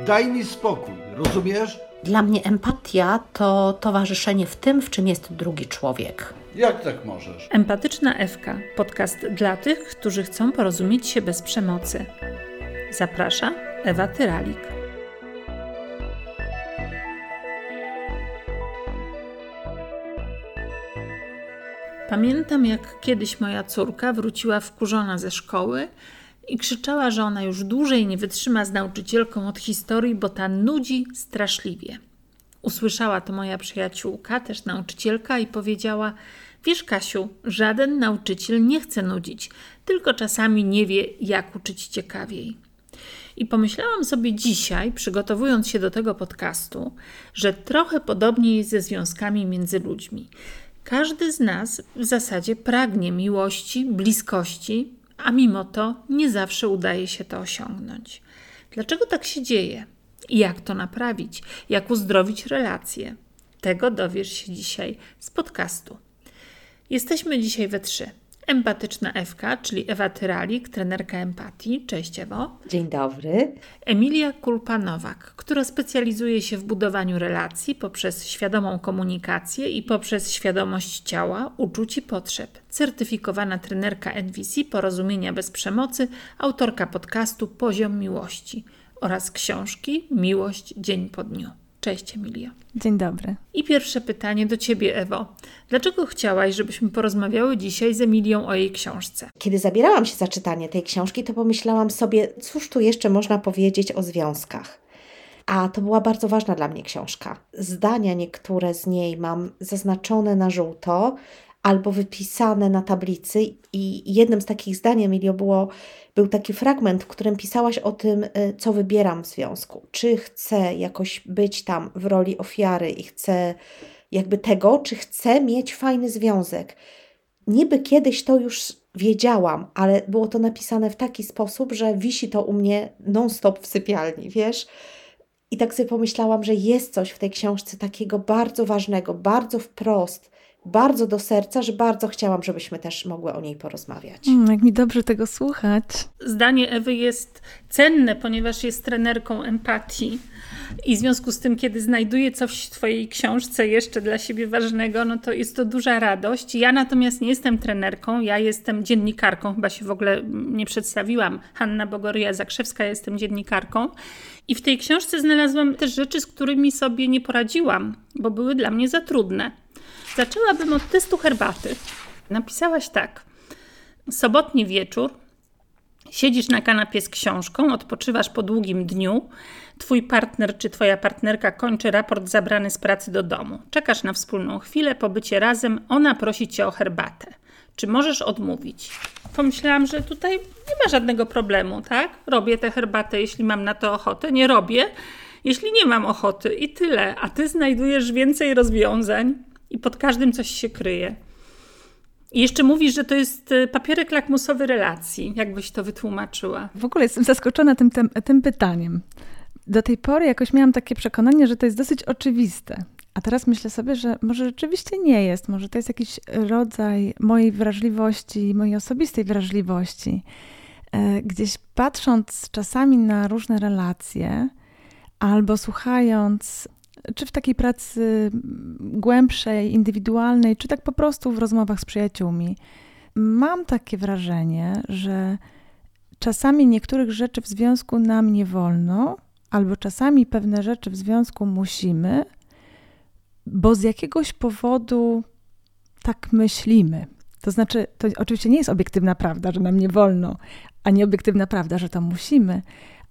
Daj mi spokój, rozumiesz? Dla mnie empatia to towarzyszenie w tym, w czym jest drugi człowiek. Jak tak możesz? Empatyczna Ewka. Podcast dla tych, którzy chcą porozumieć się bez przemocy. Zaprasza Ewa Tyralik. Pamiętam, jak kiedyś moja córka wróciła wkurzona ze szkoły i krzyczała, że ona już dłużej nie wytrzyma z nauczycielką od historii, bo ta nudzi straszliwie. Usłyszała to moja przyjaciółka, też nauczycielka, i powiedziała: Wiesz, Kasiu, żaden nauczyciel nie chce nudzić, tylko czasami nie wie, jak uczyć ciekawiej. I pomyślałam sobie dzisiaj, przygotowując się do tego podcastu, że trochę podobnie jest ze związkami między ludźmi. Każdy z nas w zasadzie pragnie miłości, bliskości, a mimo to nie zawsze udaje się to osiągnąć. Dlaczego tak się dzieje? I jak to naprawić? Jak uzdrowić relacje? Tego dowiesz się dzisiaj z podcastu. Jesteśmy dzisiaj we trzy. Empatyczna Ewka, czyli Ewa Tyralik, trenerka empatii. Cześć Ewo. Dzień dobry. Emilia Kulpanowak, która specjalizuje się w budowaniu relacji poprzez świadomą komunikację i poprzez świadomość ciała, uczuć i potrzeb. Certyfikowana trenerka NVC Porozumienia bez przemocy, autorka podcastu Poziom Miłości oraz książki Miłość dzień po dniu. Cześć Emilia. Dzień dobry. I pierwsze pytanie do Ciebie, Ewo. Dlaczego chciałaś, żebyśmy porozmawiały dzisiaj z Emilią o jej książce? Kiedy zabierałam się za czytanie tej książki, to pomyślałam sobie, cóż tu jeszcze można powiedzieć o związkach. A to była bardzo ważna dla mnie książka. Zdania niektóre z niej mam zaznaczone na żółto albo wypisane na tablicy, i jednym z takich zdań, Emilio, było był taki fragment, w którym pisałaś o tym, y, co wybieram w związku. Czy chcę jakoś być tam w roli ofiary i chcę jakby tego, czy chcę mieć fajny związek. Niby kiedyś to już wiedziałam, ale było to napisane w taki sposób, że wisi to u mnie non-stop w sypialni, wiesz? I tak sobie pomyślałam, że jest coś w tej książce takiego bardzo ważnego, bardzo wprost, bardzo do serca, że bardzo chciałam, żebyśmy też mogły o niej porozmawiać. Mm, jak mi dobrze tego słuchać. Zdanie Ewy jest cenne, ponieważ jest trenerką empatii. I w związku z tym, kiedy znajduje coś w Twojej książce jeszcze dla siebie ważnego, no to jest to duża radość. Ja natomiast nie jestem trenerką, ja jestem dziennikarką, chyba się w ogóle nie przedstawiłam. Hanna Bogoria-Zakrzewska, jestem dziennikarką. I w tej książce znalazłam też rzeczy, z którymi sobie nie poradziłam, bo były dla mnie za trudne. Zaczęłabym od testu herbaty. Napisałaś tak. Sobotni wieczór, siedzisz na kanapie z książką, odpoczywasz po długim dniu, twój partner czy twoja partnerka kończy raport zabrany z pracy do domu. Czekasz na wspólną chwilę, pobycie razem, ona prosi cię o herbatę. Czy możesz odmówić? Pomyślałam, że tutaj nie ma żadnego problemu, tak? Robię tę herbatę, jeśli mam na to ochotę, nie robię, jeśli nie mam ochoty i tyle. A ty znajdujesz więcej rozwiązań i pod każdym coś się kryje. I jeszcze mówisz, że to jest e, papierek lakmusowy relacji. Jakbyś to wytłumaczyła? W ogóle jestem zaskoczona tym, tym, tym pytaniem. Do tej pory jakoś miałam takie przekonanie, że to jest dosyć oczywiste. A teraz myślę sobie, że może rzeczywiście nie jest. Może to jest jakiś rodzaj mojej wrażliwości, mojej osobistej wrażliwości. E, gdzieś patrząc czasami na różne relacje, albo słuchając czy w takiej pracy głębszej, indywidualnej, czy tak po prostu w rozmowach z przyjaciółmi, mam takie wrażenie, że czasami niektórych rzeczy w związku nam nie wolno, albo czasami pewne rzeczy w związku musimy, bo z jakiegoś powodu tak myślimy. To znaczy, to oczywiście nie jest obiektywna prawda, że nam nie wolno, a nie obiektywna prawda, że to musimy,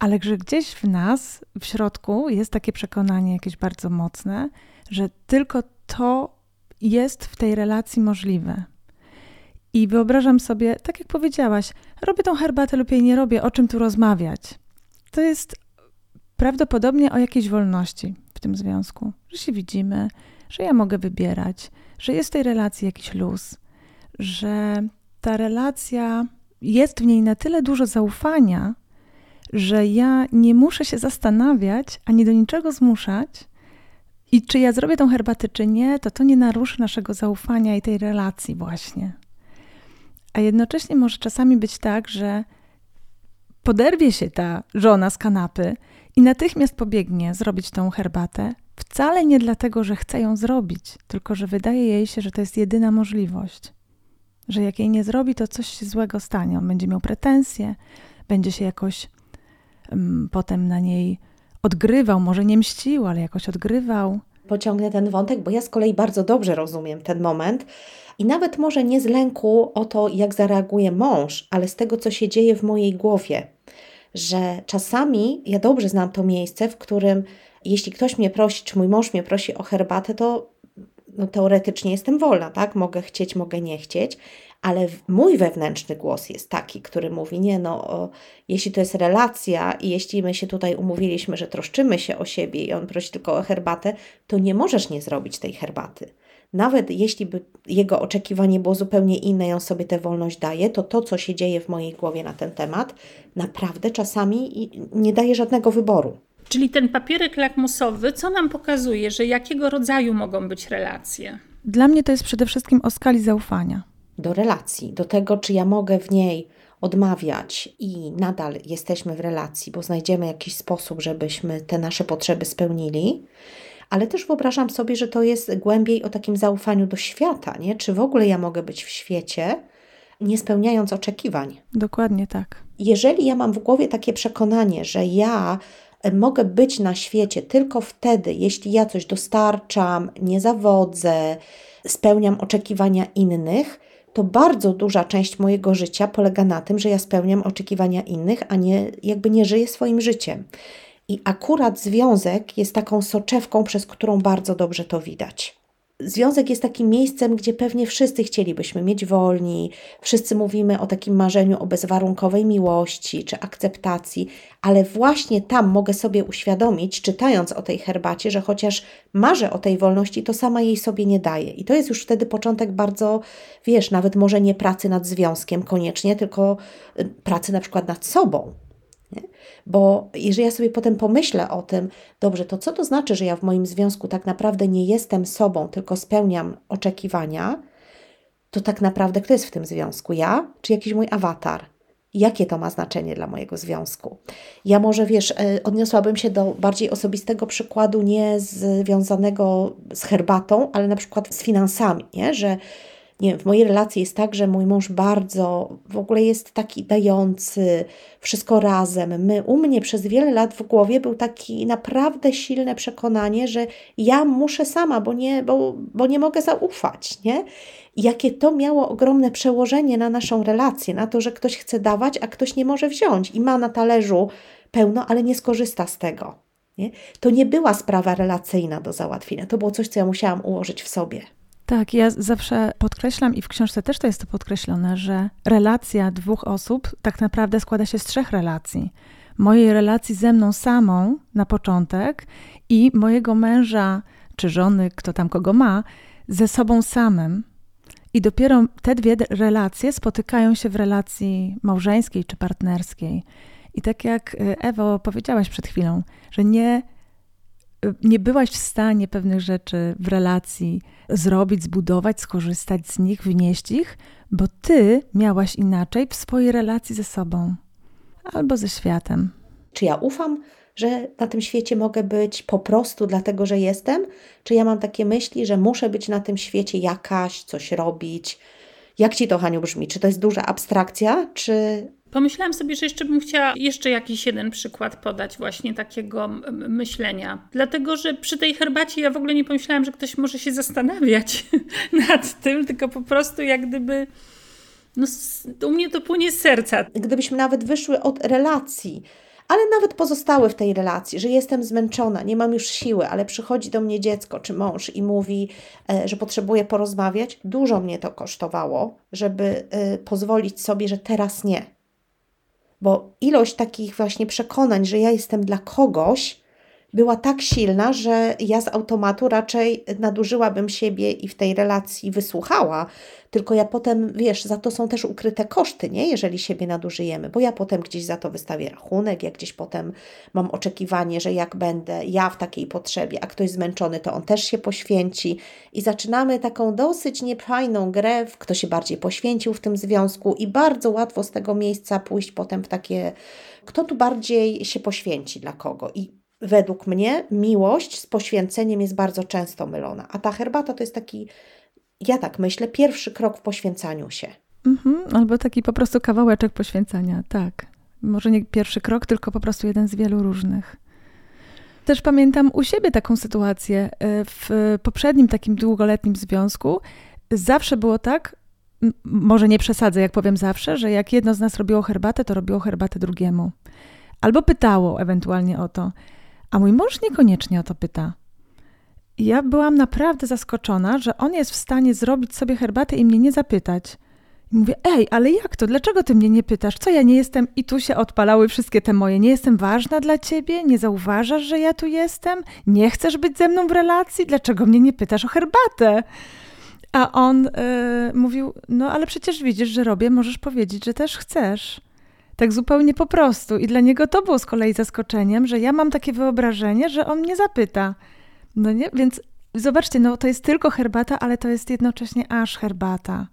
ale że gdzieś w nas, w środku jest takie przekonanie jakieś bardzo mocne, że tylko to jest w tej relacji możliwe. I wyobrażam sobie, tak jak powiedziałaś, robię tą herbatę lub jej nie robię, o czym tu rozmawiać. To jest prawdopodobnie o jakiejś wolności w tym związku, że się widzimy, że ja mogę wybierać, że jest w tej relacji jakiś luz, że ta relacja jest w niej na tyle dużo zaufania, że ja nie muszę się zastanawiać ani do niczego zmuszać. I czy ja zrobię tą herbatę, czy nie, to to nie naruszy naszego zaufania i tej relacji, właśnie. A jednocześnie może czasami być tak, że poderwie się ta żona z kanapy i natychmiast pobiegnie zrobić tą herbatę, wcale nie dlatego, że chce ją zrobić, tylko że wydaje jej się, że to jest jedyna możliwość. Że jak jej nie zrobi, to coś się złego stanie. On będzie miał pretensje, będzie się jakoś potem na niej odgrywał, może nie mścił, ale jakoś odgrywał. Pociągnę ten wątek, bo ja z kolei bardzo dobrze rozumiem ten moment. I nawet może nie z lęku o to, jak zareaguje mąż, ale z tego, co się dzieje w mojej głowie. Że czasami ja dobrze znam to miejsce, w którym jeśli ktoś mnie prosi, czy mój mąż mnie prosi o herbatę, to no, teoretycznie jestem wolna, tak? Mogę chcieć, mogę nie chcieć, ale mój wewnętrzny głos jest taki, który mówi: Nie, no, o, jeśli to jest relacja i jeśli my się tutaj umówiliśmy, że troszczymy się o siebie i on prosi tylko o herbatę, to nie możesz nie zrobić tej herbaty. Nawet jeśli by jego oczekiwanie było zupełnie inne i on sobie tę wolność daje, to to, co się dzieje w mojej głowie na ten temat, naprawdę czasami nie daje żadnego wyboru. Czyli ten papierek lakmusowy, co nam pokazuje, że jakiego rodzaju mogą być relacje? Dla mnie to jest przede wszystkim o skali zaufania. Do relacji, do tego, czy ja mogę w niej odmawiać i nadal jesteśmy w relacji, bo znajdziemy jakiś sposób, żebyśmy te nasze potrzeby spełnili. Ale też wyobrażam sobie, że to jest głębiej o takim zaufaniu do świata, nie? Czy w ogóle ja mogę być w świecie, nie spełniając oczekiwań? Dokładnie tak. Jeżeli ja mam w głowie takie przekonanie, że ja mogę być na świecie tylko wtedy, jeśli ja coś dostarczam, nie zawodzę, spełniam oczekiwania innych, to bardzo duża część mojego życia polega na tym, że ja spełniam oczekiwania innych, a nie jakby nie żyję swoim życiem. I akurat związek jest taką soczewką, przez którą bardzo dobrze to widać. Związek jest takim miejscem, gdzie pewnie wszyscy chcielibyśmy mieć wolni, wszyscy mówimy o takim marzeniu o bezwarunkowej miłości czy akceptacji, ale właśnie tam mogę sobie uświadomić, czytając o tej herbacie, że chociaż marzę o tej wolności, to sama jej sobie nie daję. I to jest już wtedy początek bardzo, wiesz, nawet może nie pracy nad związkiem koniecznie, tylko y, pracy na przykład nad sobą. Nie? Bo jeżeli ja sobie potem pomyślę o tym, dobrze, to co to znaczy, że ja w moim związku tak naprawdę nie jestem sobą, tylko spełniam oczekiwania, to tak naprawdę kto jest w tym związku? Ja czy jakiś mój awatar? Jakie to ma znaczenie dla mojego związku? Ja może wiesz, e, odniosłabym się do bardziej osobistego przykładu, nie związanego z herbatą, ale na przykład z finansami, nie? że nie wiem, w mojej relacji jest tak, że mój mąż bardzo w ogóle jest taki dający, wszystko razem. My, u mnie przez wiele lat w głowie był taki naprawdę silne przekonanie, że ja muszę sama, bo nie, bo, bo nie mogę zaufać, nie? Jakie to miało ogromne przełożenie na naszą relację, na to, że ktoś chce dawać, a ktoś nie może wziąć i ma na talerzu pełno, ale nie skorzysta z tego. Nie? To nie była sprawa relacyjna do załatwienia, to było coś, co ja musiałam ułożyć w sobie. Tak, ja zawsze podkreślam i w książce też to jest to podkreślone, że relacja dwóch osób tak naprawdę składa się z trzech relacji. Mojej relacji ze mną samą na początek i mojego męża czy żony, kto tam kogo ma, ze sobą samym. I dopiero te dwie relacje spotykają się w relacji małżeńskiej czy partnerskiej. I tak jak y, Ewo powiedziałaś przed chwilą, że nie nie byłaś w stanie pewnych rzeczy w relacji zrobić, zbudować, skorzystać z nich, wnieść ich, bo ty miałaś inaczej w swojej relacji ze sobą albo ze światem. Czy ja ufam, że na tym świecie mogę być po prostu dlatego, że jestem? Czy ja mam takie myśli, że muszę być na tym świecie jakaś, coś robić? Jak ci to, Haniu, brzmi? Czy to jest duża abstrakcja, czy Pomyślałam sobie, że jeszcze bym chciała jeszcze jakiś jeden przykład podać właśnie takiego myślenia. Dlatego, że przy tej herbacie ja w ogóle nie pomyślałam, że ktoś może się zastanawiać nad tym, tylko po prostu jak gdyby no, u mnie to płynie z serca. Gdybyśmy nawet wyszły od relacji, ale nawet pozostały w tej relacji, że jestem zmęczona, nie mam już siły, ale przychodzi do mnie dziecko czy mąż i mówi, e, że potrzebuje porozmawiać, dużo mnie to kosztowało, żeby e, pozwolić sobie, że teraz nie bo ilość takich właśnie przekonań, że ja jestem dla kogoś, była tak silna, że ja z automatu raczej nadużyłabym siebie i w tej relacji wysłuchała. Tylko ja potem, wiesz, za to są też ukryte koszty, nie? Jeżeli siebie nadużyjemy, bo ja potem gdzieś za to wystawię rachunek, jak gdzieś potem mam oczekiwanie, że jak będę ja w takiej potrzebie, a ktoś zmęczony, to on też się poświęci i zaczynamy taką dosyć niefajną grę, w kto się bardziej poświęcił w tym związku i bardzo łatwo z tego miejsca pójść potem w takie, kto tu bardziej się poświęci dla kogo i według mnie miłość z poświęceniem jest bardzo często mylona. A ta herbata to jest taki, ja tak myślę, pierwszy krok w poświęcaniu się. Mhm, albo taki po prostu kawałeczek poświęcania, tak. Może nie pierwszy krok, tylko po prostu jeden z wielu różnych. Też pamiętam u siebie taką sytuację. E, w poprzednim takim długoletnim związku zawsze było tak, może nie przesadzę, jak powiem zawsze, że jak jedno z nas robiło herbatę, to robiło herbatę drugiemu. Albo pytało ewentualnie o to. A mój mąż niekoniecznie o to pyta. Ja byłam naprawdę zaskoczona, że on jest w stanie zrobić sobie herbatę i mnie nie zapytać. I mówię, ej, ale jak to? Dlaczego ty mnie nie pytasz? Co ja nie jestem? I tu się odpalały wszystkie te moje. Nie jestem ważna dla ciebie? Nie zauważasz, że ja tu jestem? Nie chcesz być ze mną w relacji? Dlaczego mnie nie pytasz o herbatę? A on yy, mówił, no ale przecież widzisz, że robię, możesz powiedzieć, że też chcesz. Tak zupełnie po prostu. I dla niego to było z kolei zaskoczeniem, że ja mam takie wyobrażenie, że on mnie zapyta. No nie? Więc zobaczcie, no to jest tylko herbata, ale to jest jednocześnie aż herbata.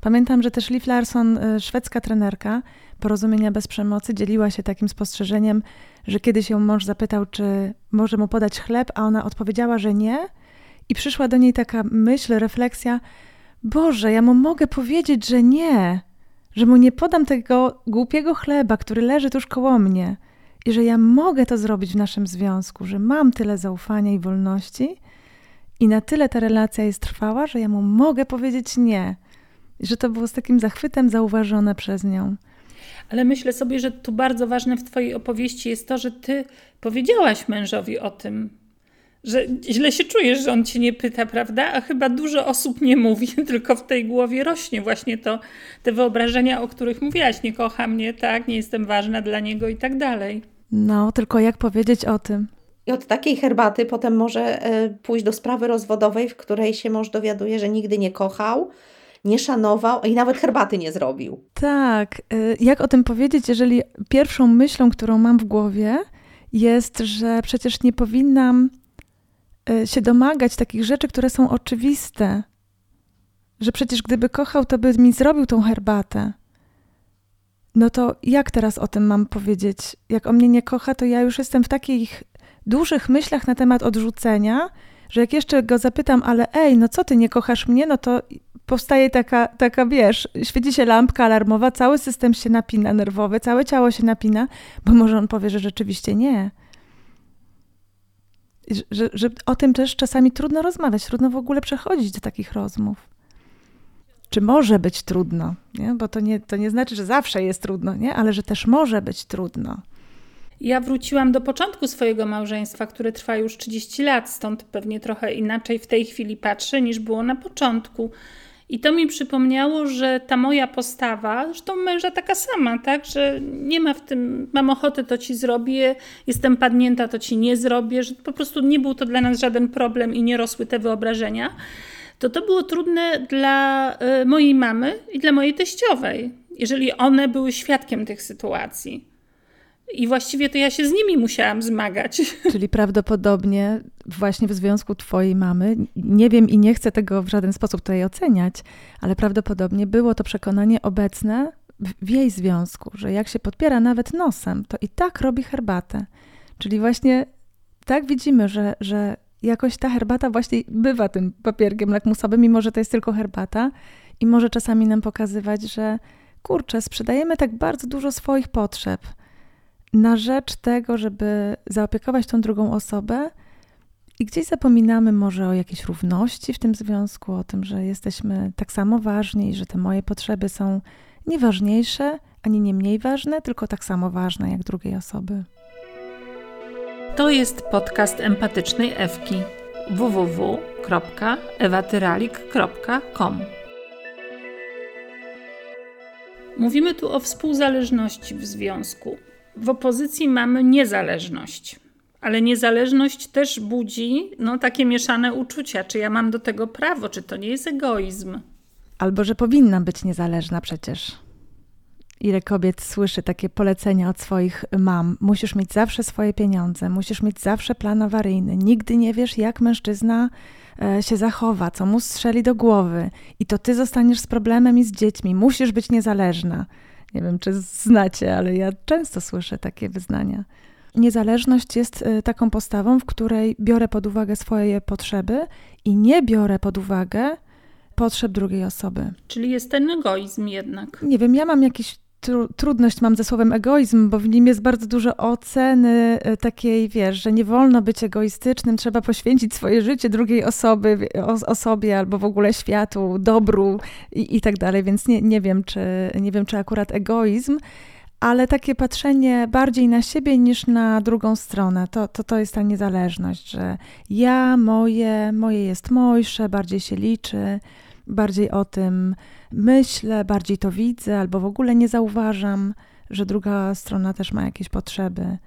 Pamiętam, że też Liv Larsson, y, szwedzka trenerka porozumienia bez przemocy, dzieliła się takim spostrzeżeniem, że kiedyś ją mąż zapytał, czy może mu podać chleb, a ona odpowiedziała, że nie. I przyszła do niej taka myśl, refleksja: Boże, ja mu mogę powiedzieć, że nie, że mu nie podam tego głupiego chleba, który leży tuż koło mnie, i że ja mogę to zrobić w naszym związku, że mam tyle zaufania i wolności, i na tyle ta relacja jest trwała, że ja mu mogę powiedzieć nie. I że to było z takim zachwytem zauważone przez nią. Ale myślę sobie, że tu bardzo ważne w Twojej opowieści jest to, że Ty powiedziałaś mężowi o tym, że źle się czujesz, że on cię nie pyta, prawda? A chyba dużo osób nie mówi, tylko w tej głowie rośnie właśnie to, te wyobrażenia, o których mówiłaś. Nie kocha mnie, tak, nie jestem ważna dla niego i tak dalej. No, tylko jak powiedzieć o tym? I od takiej herbaty potem może e, pójść do sprawy rozwodowej, w której się mąż dowiaduje, że nigdy nie kochał, nie szanował i nawet herbaty nie zrobił. Tak. E, jak o tym powiedzieć, jeżeli pierwszą myślą, którą mam w głowie, jest, że przecież nie powinnam się domagać takich rzeczy, które są oczywiste. Że przecież gdyby kochał, to by mi zrobił tą herbatę. No to jak teraz o tym mam powiedzieć? Jak o mnie nie kocha, to ja już jestem w takich dużych myślach na temat odrzucenia, że jak jeszcze go zapytam, ale ej, no co ty nie kochasz mnie, no to powstaje taka, taka wiesz, świeci się lampka alarmowa, cały system się napina nerwowy, całe ciało się napina, bo może on powie, że rzeczywiście nie że, że o tym też czasami trudno rozmawiać, trudno w ogóle przechodzić do takich rozmów. Czy może być trudno, nie? bo to nie, to nie znaczy, że zawsze jest trudno, nie? ale że też może być trudno. Ja wróciłam do początku swojego małżeństwa, które trwa już 30 lat, stąd pewnie trochę inaczej w tej chwili patrzę niż było na początku. I to mi przypomniało, że ta moja postawa, zresztą męża taka sama, tak, że nie ma w tym, mam ochotę, to ci zrobię, jestem padnięta, to ci nie zrobię, że po prostu nie był to dla nas żaden problem i nie rosły te wyobrażenia, to to było trudne dla y, mojej mamy i dla mojej teściowej, jeżeli one były świadkiem tych sytuacji. I właściwie to ja się z nimi musiałam zmagać. Czyli prawdopodobnie właśnie w związku twojej mamy, nie wiem i nie chcę tego w żaden sposób tutaj oceniać, ale prawdopodobnie było to przekonanie obecne w jej związku, że jak się podpiera nawet nosem, to i tak robi herbatę. Czyli właśnie tak widzimy, że, że jakoś ta herbata właśnie bywa tym papierkiem lakmusowym, mimo że to jest tylko herbata i może czasami nam pokazywać, że kurczę, sprzedajemy tak bardzo dużo swoich potrzeb – na rzecz tego, żeby zaopiekować tą drugą osobę. I gdzieś zapominamy może o jakiejś równości w tym związku, o tym, że jesteśmy tak samo ważni i że te moje potrzeby są nieważniejsze ani nie mniej ważne, tylko tak samo ważne jak drugiej osoby. To jest podcast empatycznej Ewki www.ewatyralik.com Mówimy tu o współzależności w związku w opozycji mamy niezależność. Ale niezależność też budzi no, takie mieszane uczucia. Czy ja mam do tego prawo? Czy to nie jest egoizm? Albo że powinna być niezależna przecież. Ile kobiet słyszy takie polecenia od swoich mam? Musisz mieć zawsze swoje pieniądze, musisz mieć zawsze plan awaryjny. Nigdy nie wiesz, jak mężczyzna e, się zachowa, co mu strzeli do głowy. I to ty zostaniesz z problemem i z dziećmi. Musisz być niezależna. Nie wiem, czy znacie, ale ja często słyszę takie wyznania. Niezależność jest e, taką postawą, w której biorę pod uwagę swoje potrzeby i nie biorę pod uwagę potrzeb drugiej osoby. Czyli jest ten egoizm jednak. Nie wiem, ja mam jakiś tru, trudność mam ze słowem egoizm, bo w nim jest bardzo dużo oceny e, takiej, wiesz, że nie wolno być egoistycznym, trzeba poświęcić swoje życie drugiej osoby, osobie albo w ogóle światu, dobru i, i tak dalej, więc nie, nie, wiem, czy, nie wiem, czy akurat egoizm, ale takie patrzenie bardziej na siebie niż na drugą stronę, to, to, to jest ta niezależność, że ja, moje, moje jest mojsze, bardziej się liczy, bardziej o tym myślę, bardziej to widzę, albo w ogóle nie zauważam, że druga strona też ma jakieś potrzeby.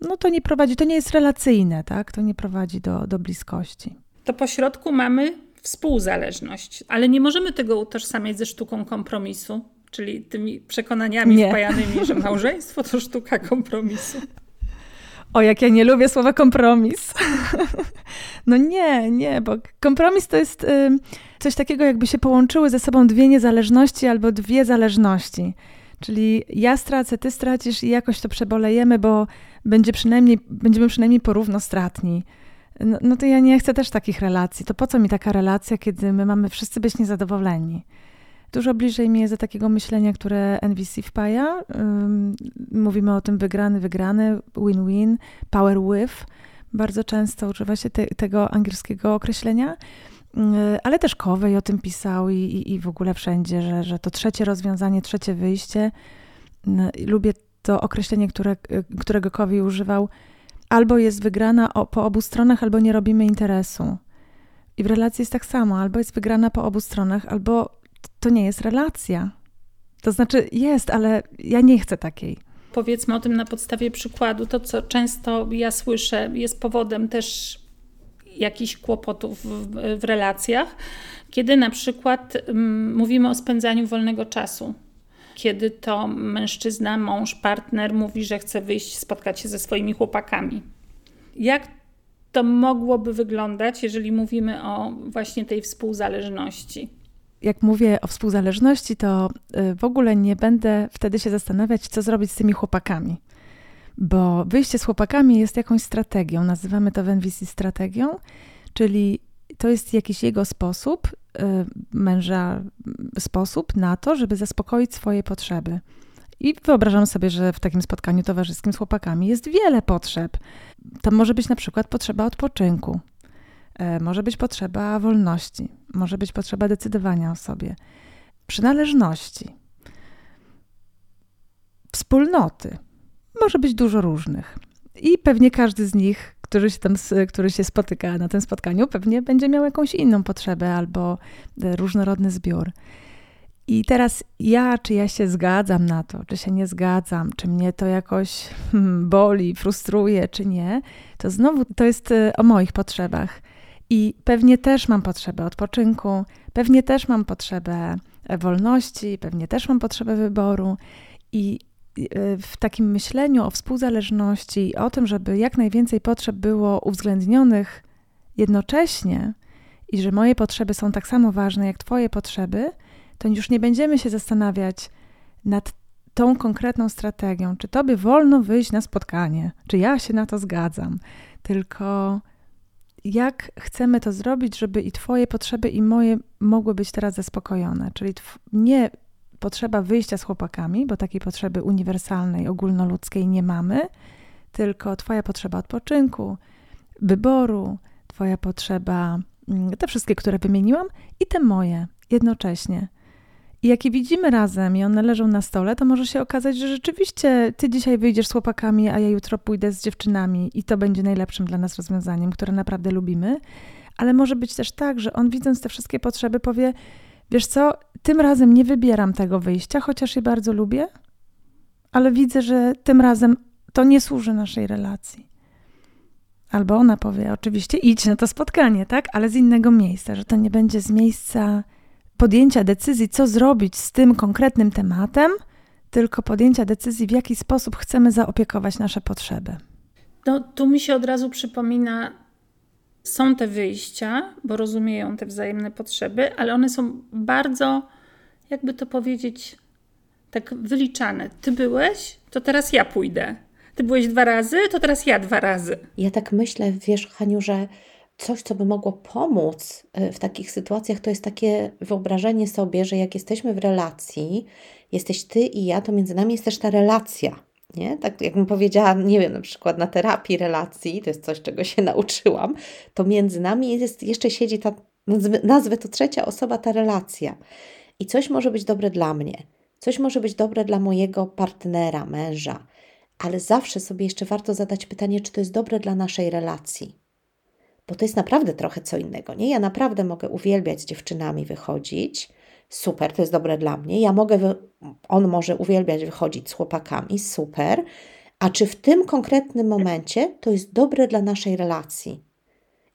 No to nie prowadzi, to nie jest relacyjne, tak? To nie prowadzi do, do bliskości. To po środku mamy współzależność, ale nie możemy tego utożsamiać ze sztuką kompromisu, czyli tymi przekonaniami nie. wpajanymi, że małżeństwo to sztuka kompromisu. O, jak ja nie lubię słowa kompromis. no nie, nie, bo kompromis to jest coś takiego, jakby się połączyły ze sobą dwie niezależności albo dwie zależności. Czyli ja stracę, ty stracisz i jakoś to przebolejemy, bo będzie przynajmniej, będziemy przynajmniej porówno stratni. No, no to ja nie chcę też takich relacji. To po co mi taka relacja, kiedy my mamy wszyscy być niezadowoleni? Dużo bliżej mi jest do takiego myślenia, które NVC wpaja. Mówimy o tym wygrany, wygrany, win-win, power with. Bardzo często używa się te, tego angielskiego określenia, ale też Kowej o tym pisał i, i, i w ogóle wszędzie, że, że to trzecie rozwiązanie, trzecie wyjście. Lubię to określenie, które, którego Kowej używał. Albo jest wygrana po obu stronach, albo nie robimy interesu. I w relacji jest tak samo, albo jest wygrana po obu stronach, albo to nie jest relacja. To znaczy jest, ale ja nie chcę takiej. Powiedzmy o tym na podstawie przykładu. To, co często ja słyszę, jest powodem też jakichś kłopotów w, w relacjach, kiedy na przykład um, mówimy o spędzaniu wolnego czasu. Kiedy to mężczyzna, mąż, partner mówi, że chce wyjść, spotkać się ze swoimi chłopakami. Jak to mogłoby wyglądać, jeżeli mówimy o właśnie tej współzależności? Jak mówię o współzależności, to y, w ogóle nie będę wtedy się zastanawiać, co zrobić z tymi chłopakami. Bo wyjście z chłopakami jest jakąś strategią, nazywamy to w NVC strategią, czyli to jest jakiś jego sposób, y, męża sposób na to, żeby zaspokoić swoje potrzeby. I wyobrażam sobie, że w takim spotkaniu towarzyskim z chłopakami jest wiele potrzeb. To może być na przykład potrzeba odpoczynku, może być potrzeba wolności, może być potrzeba decydowania o sobie, przynależności, wspólnoty. Może być dużo różnych. I pewnie każdy z nich, który się, tam, który się spotyka na tym spotkaniu, pewnie będzie miał jakąś inną potrzebę albo e, różnorodny zbiór. I teraz ja, czy ja się zgadzam na to, czy się nie zgadzam, czy mnie to jakoś hmm, boli, frustruje, czy nie, to znowu to jest e, o moich potrzebach. I pewnie też mam potrzebę odpoczynku, pewnie też mam potrzebę e, wolności, pewnie też mam potrzebę wyboru. I e, w takim myśleniu o współzależności o tym, żeby jak najwięcej potrzeb było uwzględnionych jednocześnie i że moje potrzeby są tak samo ważne jak Twoje potrzeby, to już nie będziemy się zastanawiać nad tą konkretną strategią, czy Tobie wolno wyjść na spotkanie, czy ja się na to zgadzam, tylko jak chcemy to zrobić, żeby i Twoje potrzeby, i moje mogły być teraz zaspokojone. Czyli nie potrzeba wyjścia z chłopakami, bo takiej potrzeby uniwersalnej, ogólnoludzkiej nie mamy, tylko Twoja potrzeba odpoczynku, wyboru, Twoja potrzeba, mm, te wszystkie, które wymieniłam, i te moje jednocześnie. I jak je widzimy razem i one leżą na stole, to może się okazać, że rzeczywiście ty dzisiaj wyjdziesz z chłopakami, a ja jutro pójdę z dziewczynami i to będzie najlepszym dla nas rozwiązaniem, które naprawdę lubimy. Ale może być też tak, że on widząc te wszystkie potrzeby powie, wiesz co, tym razem nie wybieram tego wyjścia, chociaż je bardzo lubię, ale widzę, że tym razem to nie służy naszej relacji. Albo ona powie, oczywiście idź na to spotkanie, tak? Ale z innego miejsca, że to nie będzie z miejsca podjęcia decyzji, co zrobić z tym konkretnym tematem, tylko podjęcia decyzji, w jaki sposób chcemy zaopiekować nasze potrzeby. No, tu mi się od razu przypomina, są te wyjścia, bo rozumieją te wzajemne potrzeby, ale one są bardzo, jakby to powiedzieć, tak wyliczane. Ty byłeś, to teraz ja pójdę. Ty byłeś dwa razy, to teraz ja dwa razy. Ja tak myślę, wiesz, Haniu, że coś, co by mogło pomóc e, w takich sytuacjach, to jest takie wyobrażenie sobie, że jak jesteśmy w relacji, jesteś ty i ja, to między nami jest też ta relacja. Nie? Tak jakbym powiedziała, nie wiem, na przykład na terapii relacji, to jest coś, czego się nauczyłam, to między nami jest, jeszcze siedzi ta, nazwę to trzecia osoba, ta relacja. I coś może być dobre dla mnie, coś może być dobre dla mojego partnera, męża, ale zawsze sobie jeszcze warto zadać pytanie, czy to jest dobre dla naszej relacji. Bo to jest naprawdę trochę co innego, nie? Ja naprawdę mogę uwielbiać z dziewczynami wychodzić, super, to jest dobre dla mnie. Ja mogę, on może uwielbiać wychodzić z chłopakami, super. A czy w tym konkretnym momencie to jest dobre dla naszej relacji?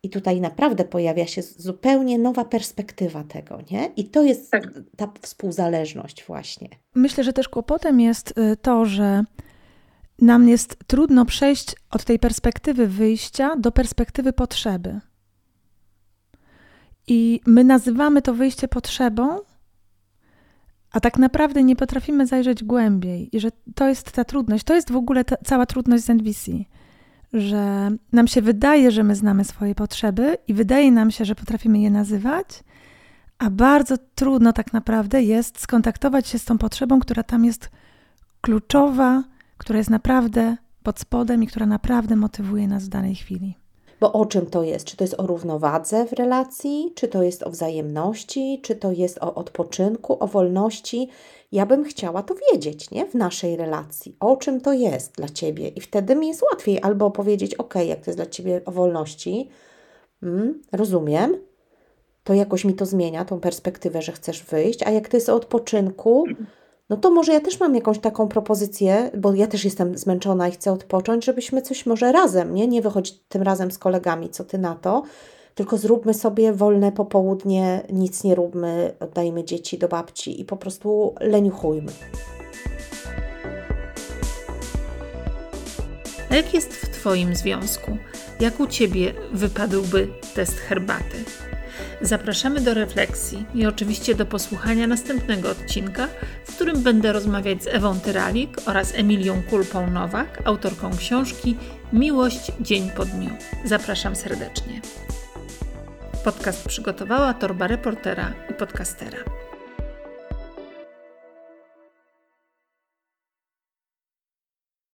I tutaj naprawdę pojawia się zupełnie nowa perspektywa tego, nie? I to jest tak. ta współzależność właśnie. Myślę, że też kłopotem jest y, to, że nam jest trudno przejść od tej perspektywy wyjścia do perspektywy potrzeby. I my nazywamy to wyjście potrzebą, a tak naprawdę nie potrafimy zajrzeć głębiej. I że to jest ta trudność, to jest w ogóle ta, cała trudność z NVC, że nam się wydaje, że my znamy swoje potrzeby i wydaje nam się, że potrafimy je nazywać, a bardzo trudno tak naprawdę jest skontaktować się z tą potrzebą, która tam jest kluczowa, która jest naprawdę pod spodem i która naprawdę motywuje nas w danej chwili. Bo o czym to jest? Czy to jest o równowadze w relacji, czy to jest o wzajemności, czy to jest o odpoczynku, o wolności? Ja bym chciała to wiedzieć, nie? W naszej relacji. O czym to jest dla ciebie? I wtedy mi jest łatwiej albo powiedzieć, ok, jak to jest dla ciebie o wolności, mm, rozumiem, to jakoś mi to zmienia, tą perspektywę, że chcesz wyjść, a jak to jest o odpoczynku, no to może ja też mam jakąś taką propozycję, bo ja też jestem zmęczona i chcę odpocząć, żebyśmy coś może razem, nie? Nie wychodzić tym razem z kolegami, co ty na to, tylko zróbmy sobie wolne popołudnie, nic nie róbmy, oddajmy dzieci do babci i po prostu leniuchujmy. A jak jest w Twoim związku? Jak u Ciebie wypadłby test herbaty? Zapraszamy do refleksji i oczywiście do posłuchania następnego odcinka, w którym będę rozmawiać z Ewą Tyralik oraz Emilią Kulpą-Nowak, autorką książki Miłość dzień po dniu. Zapraszam serdecznie. Podcast przygotowała torba reportera i podcastera.